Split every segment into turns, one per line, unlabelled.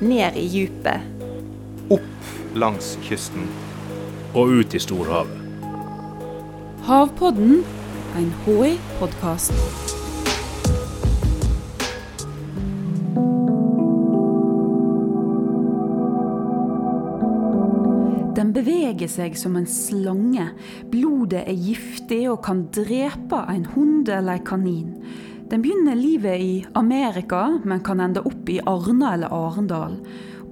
ned i djupet.
Opp langs kysten.
Og ut i storhavet.
Havpodden, en HI-podkast. Den beveger seg som en slange. Blodet er giftig og kan drepe en hund eller en kanin. Den begynner livet i Amerika, men kan ende opp i Arna eller Arendal.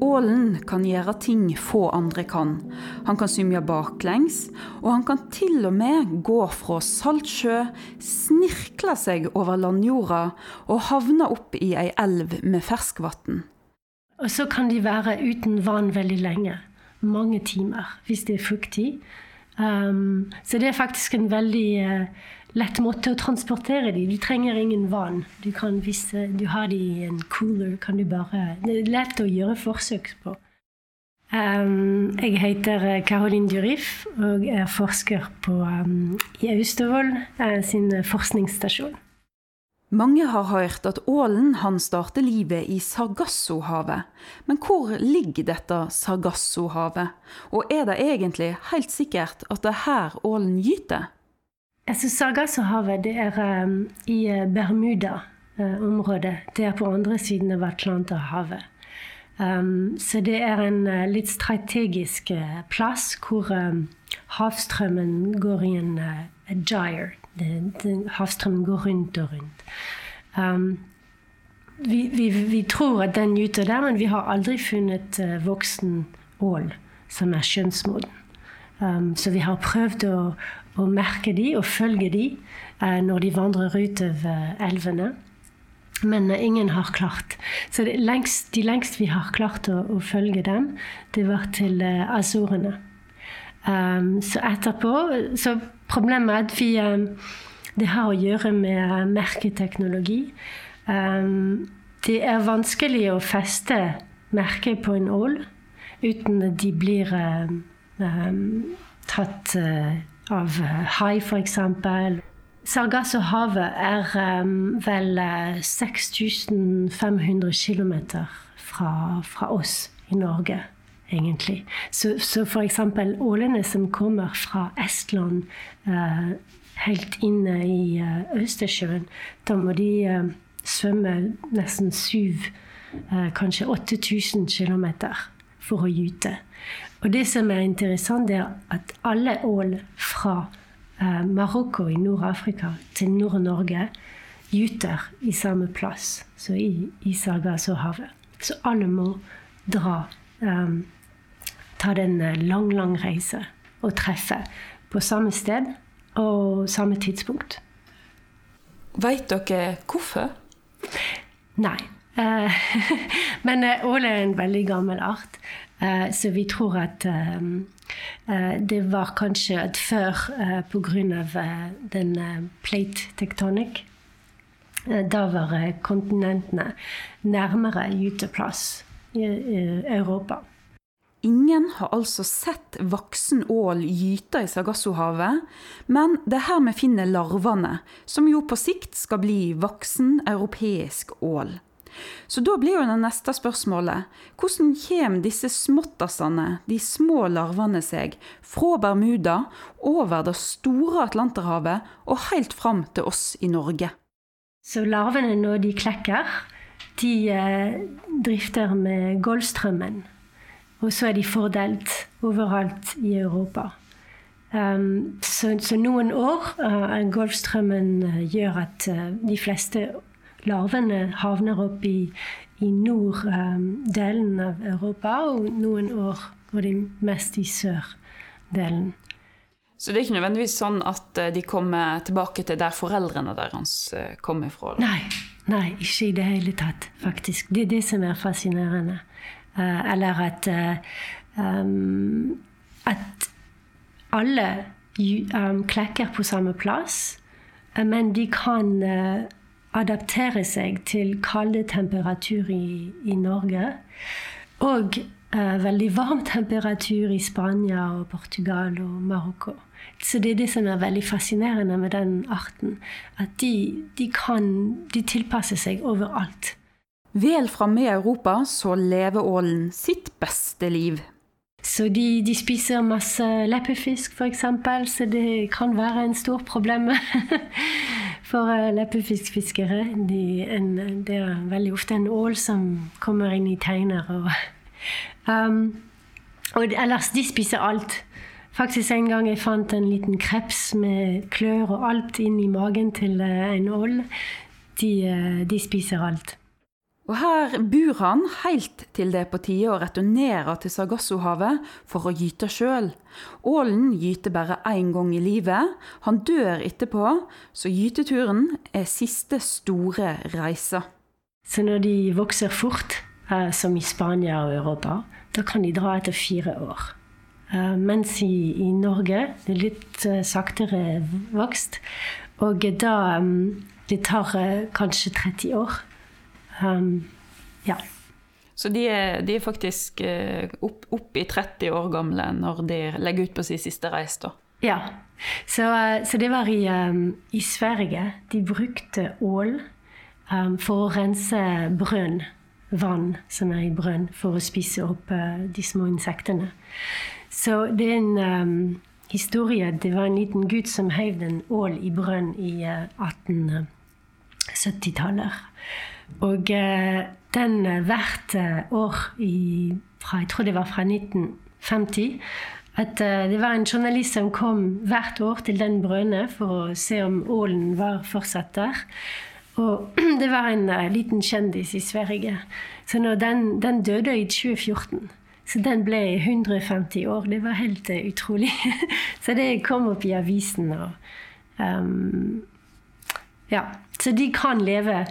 Ålen kan gjøre ting få andre kan. Han kan symje baklengs, og han kan til og med gå fra salt sjø, snirkle seg over landjorda og havne opp i ei elv med ferskvann.
Og så kan de være uten vann veldig lenge. Mange timer, hvis det er fuktig. Um, så det er faktisk en veldig uh, lett måte å transportere dem. Du trenger ingen vann. Du kan, hvis du har dem i en cooler, kan du bare Det er lett å gjøre forsøk på. Um, jeg heter Caroline Durif og er forsker på, um, i Austevoll uh, sin forskningsstasjon.
Mange har hørt at ålen han starter livet i Sargassohavet. Men hvor ligger dette Sargassohavet? Og er det egentlig helt sikkert at det er her ålen gyter?
Altså, Sargassohavet det er um, i Bermuda-området. Uh, det er på andre siden av Atlanterhavet. Um, så det er en uh, litt strategisk uh, plass hvor um, havstrømmen går i en gyre havstrømmen går rundt og rundt. Vi, vi, vi, tror at den gyter der, men vi har aldri funnet voksen ål som er kjønnsmoden. Um, så vi har prøvd å, å, merke de og følge de uh, når de vandrer utover uh, elvene. Men uh, ingen har klart. Så lengst, de lengst vi har klart å, å følge dem, det var til uh, Azorene. Um, så etterpå Så problemet er at vi um, Det har å gjøre med merketeknologi. Um, det er vanskelig å feste merket på en ål uten at de blir tatt uh, av hai, f.eks. Sargassohavet er um, vel 6500 km fra, fra oss i Norge egentlig. Så, så f.eks. ålene som kommer fra Estland eh, helt inne i eh, Østersjøen, da må de eh, svømme nesten syv, eh, kanskje 8000 km for å gyte. Og det som er interessant, er at alle ål fra eh, Marokko i Nord-Afrika til Nord-Norge gyter i samme plass, så i, i Sargassohavet. Så alle må dra um, Ta en eh, lang, lang reise og treffe på samme sted og samme tidspunkt.
Veit dere hvorfor?
Nei. Uh, men uh, ål er en veldig gammel art, så vi tror at det var kanskje at før pga. den plate tectonic da var kontinentene nærmere gyteplass i Europa.
Ingen har altså sett voksen ål gyte i Sargassohavet, men det er her vi finner larvene, som jo på sikt skal bli voksen europeisk ål. Så da blir jo det neste spørsmålet hvordan kommer disse småttasene, de små larvene, seg fra Bermuda over det store Atlanterhavet og helt fram til oss i Norge?
Så larvene, når de klekker, de eh, drifter med Golfstrømmen. Og så er de fordelt overalt i Europa. Um, så, så, noen år uh, Golfstrømmen uh, gjør at uh, de fleste larvene havner opp i, i norddelen um, av Europa, og noen år går de mest i sørdelen.
Så det er ikke nødvendigvis sånn at uh, de kommer tilbake til der foreldrene deres uh, kommer fra?
Nei, nei, ikke i det hele tatt, faktisk. Det er det som er fascinerende. Eh, eller at um, at alle klekker på samme plass, men de kan adaptere seg til kalde temperaturer i, i Norge. Og eh, veldig varm temperatur i Spania og Portugal og Marokko. Så det er det som er veldig fascinerende med den arten. At de, de kan de tilpasser seg overalt.
Vel framme i Europa så lever ålen sitt beste liv.
Så de, de spiser masse leppefisk, f.eks., så det kan være en stor problem for uh, leppefiskfiskere. De, en, det er veldig ofte en ål som kommer inn i teiner. Og, um, og ellers, de spiser alt. Faktisk en gang jeg fant en liten kreps med klør og alt inn i magen til uh, en ål. De, uh, de spiser alt.
Og her bor han helt til det er på tide å returnere til Sargassohavet for å gyte sjøl. Ålen gyter bare én gang i livet. Han dør etterpå, så gyteturen er siste store reise.
Så når de vokser fort, eh, som i Spania og Europa, da kan de dra etter fire år. Eh, mens i, Norge det er litt eh, saktere vokst. Og da Det tar kanskje 30 år. Um, ja.
Så de er, de er faktisk uh, opp, opp, i 30 år gamle når de legger ut på sin siste reis, da?
Ja. Så, uh, så det var i, um, i, Sverige. De brukte ål um, for å rense brønn. Vann som er i brønn, for å spise opp uh, de små insektene. Så det er en um, historie. Det var en liten gutt som heiv en ål i brønn i 1870-tallet. Og eh, den eh, hvert eh, år i, fra, Jeg tror det var fra 1950 at det var en journalist som kom hvert år til den brønnen for å se om ålen var fortsatt der. Og det var en liten kjendis i Sverige. Så den, den, døde i 2014. Så den ble 150 år. Det var helt utrolig. Så det kom opp i avisen. Og, um, ja. Så de kan leve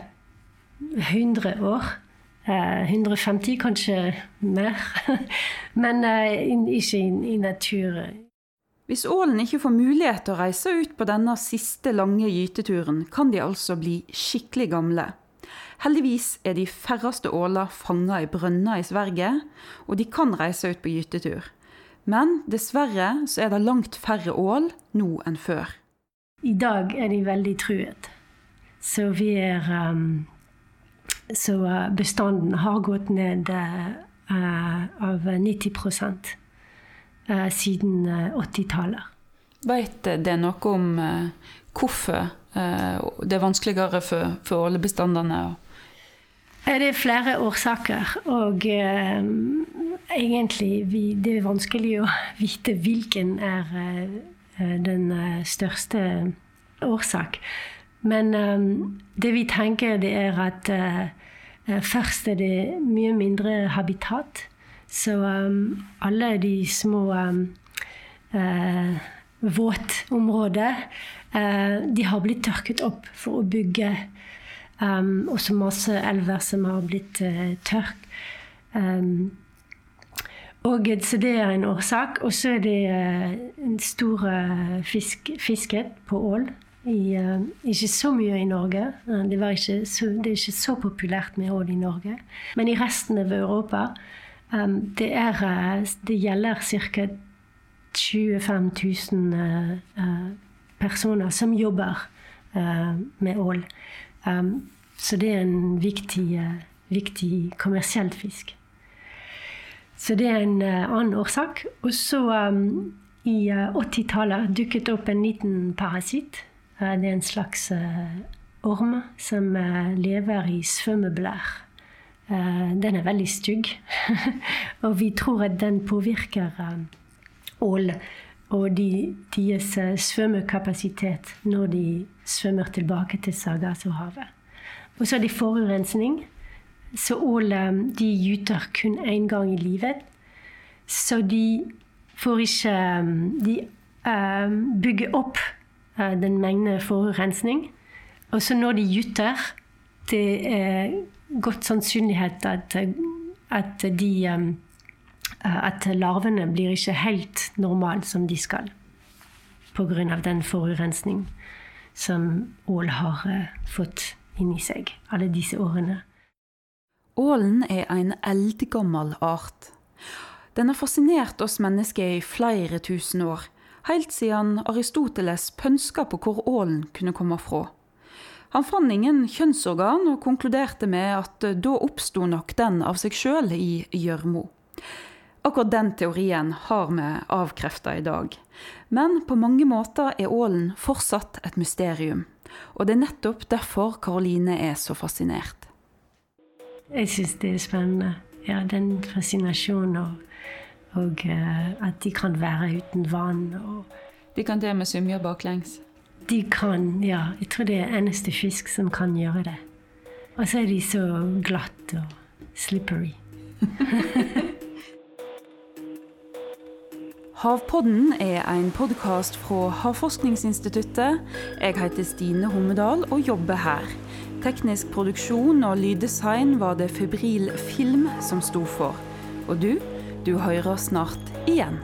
100 år. 150, eh, kanskje mer. Men eh, ikke i, natur.
Hvis ålen ikke får mulighet til å reise ut på denne siste lange gyteturen, kan de altså bli skikkelig gamle. Heldigvis er de færreste åler fanga i brønner i Sverige, og de kan reise ut på gytetur. Men dessverre så er det langt færre ål nå enn før.
I dag er de veldig truet. Så vi er um, så eh, bestanden har gått ned uh, av 90 uh, siden 80-tallet.
Vet det noe om uh, hvorfor det er vanskeligere for, for ålebestandene?
Det er flere årsaker. Og egentlig vi, det er vanskelig å vite hvilken er den største årsak. Men um, det vi tenker, det er at uh, først er det mye mindre habitat. Så um, alle de små um, uh, våtområder uh, de har blitt tørket opp for å bygge. Um, også masse elver som har blitt uh, tørk. Um, og, så det er en årsak. Og så er det en stor fisk, fisket på ål i, uh, ikke så mye i Norge. Det, ikke så, det, er ikke så populært med ål i Norge. Men i resten av Europa um, det, er, uh, det gjelder ca. 25 000 uh, personer som jobber med ål. Um, så det er en viktig, viktig kommersiell fisk. Så det er en annen årsak. Og så um, i 80-tallet dukket det opp en liten parasitt Eh, det er en slags eh, orm som eh, lever i svømmeblær. Den er veldig stygg. og vi tror at den påvirker ål og de, deres svømmekapasitet når de svømmer tilbake til Sargassohavet. Og så er det forurensning. Så ål de gyter kun én gang i livet. Så de får ikke De bygger opp Eh, den mengden forurensning. Og så når de gyter, det er godt sannsynlighet at, at, de, eh, at larvene blir ikke helt normale som de skal. Pga. den forurensning som ål har eh, fått inni seg alle disse årene.
Ålen er en eldgammel art. Den har fascinert oss mennesker i flere tusen år helt siden Aristoteles pønska på hvor ålen kunne komme fra. Han fant ingen kjønnsorgan og konkluderte med at da oppsto nok den av seg sjøl i gjørma. Akkurat den teorien har vi avkrefta i dag. Men på mange måter er ålen fortsatt et mysterium. Og det er nettopp derfor Karoline er så fascinert.
Jeg syns det er spennende. Ja, den fascinasjonen og, og uh, at de kan være uten vann. Og
de kan det med svømme baklengs?
De kan, ja. Jeg tror det er eneste fisk som kan gjøre det. Og så er de så glatt og slippery.
Havpodden er en podkast fra Havforskningsinstituttet. Jeg heter Stine Hommedal og jobber her. Teknisk produksjon og lyddesign var det Febril Film som sto for. Og du, du hører snart igjen.